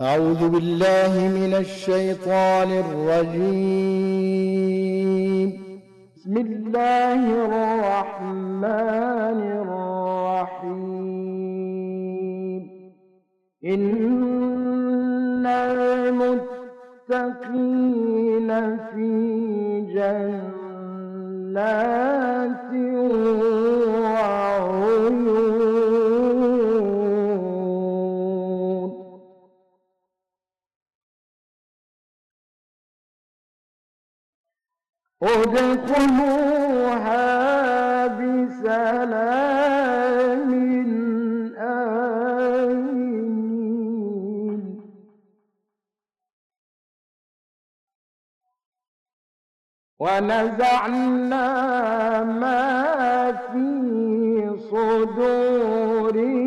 أعوذ بالله من الشيطان الرجيم. بسم الله الرحمن الرحيم. إن المتقين في جنات ادخلوها بسلام آمين. ونزعنا ما في صدورهم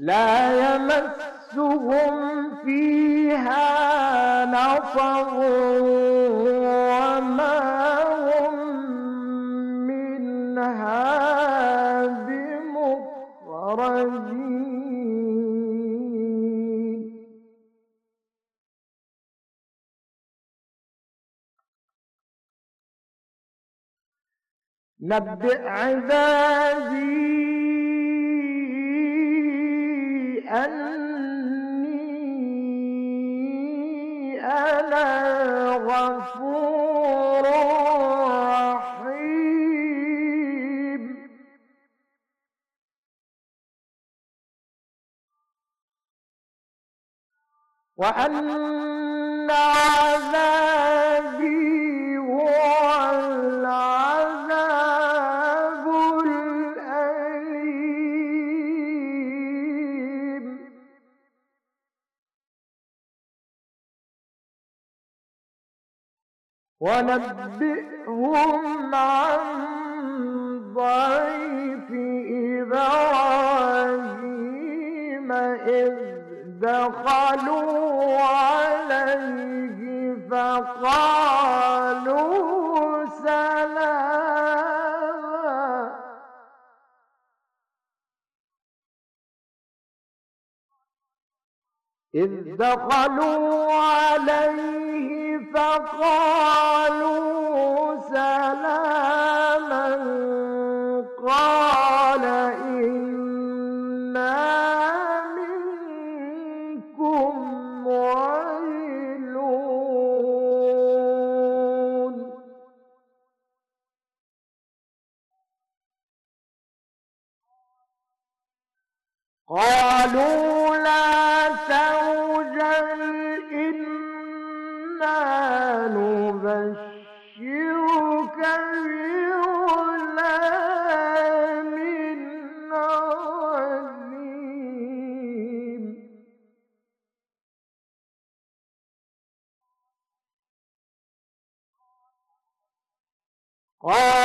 لا يمسهم فيها نصب نبئ عبادي أني أنا غفور رحيم. وأن ونبئهم عن ضيف إبراهيم إذ دخلوا عليه فقالوا سلاما. إذ دخلوا عليه فقالوا سلاما قال إنا منكم ويلون قالوا لا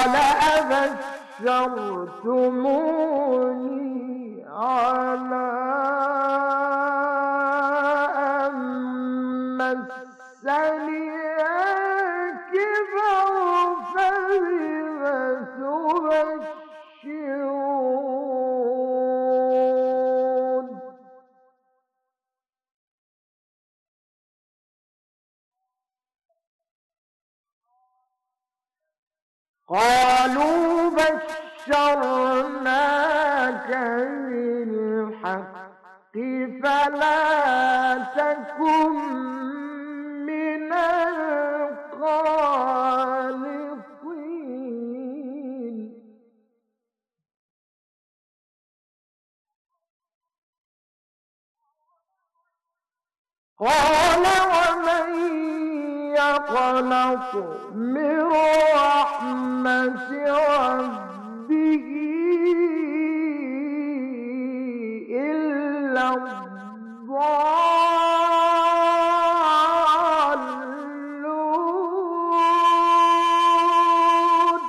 قال أبشرتموني على قالوا بشرناك بالحق فلا تكن من القانطين. قال خلق من رحمة ربه إلا الضالون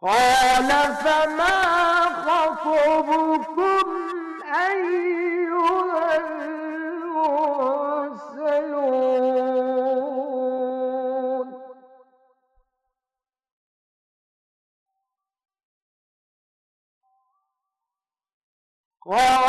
قال فما خطبكم أيها المرسلون قالوا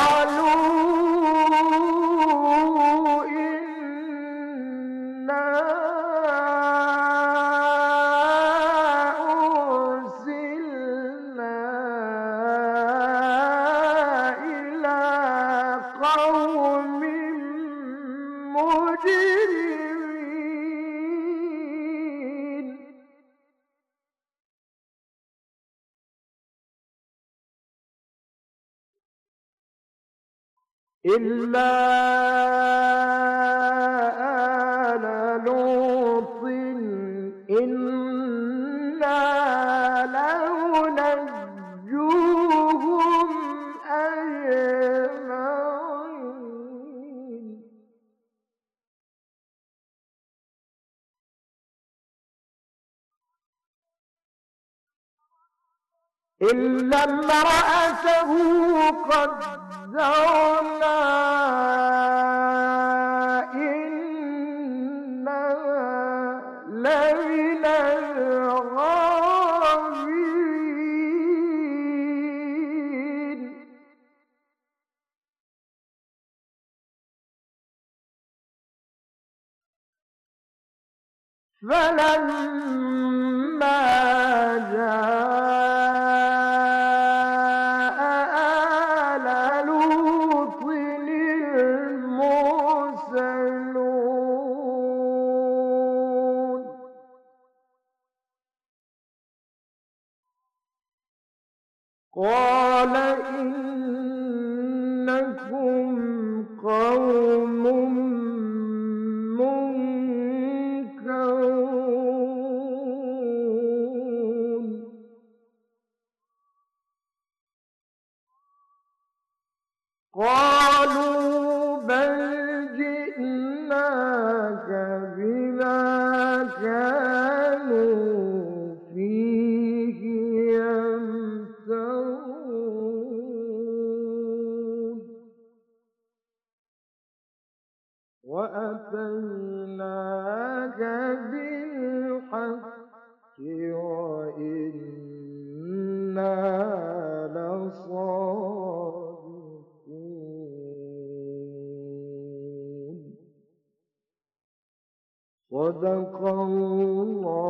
إلا إلا امرأته قد زرنا إنا لمن الغابرين فلما قال إنكم قوم منكرون. قالوا صدق الله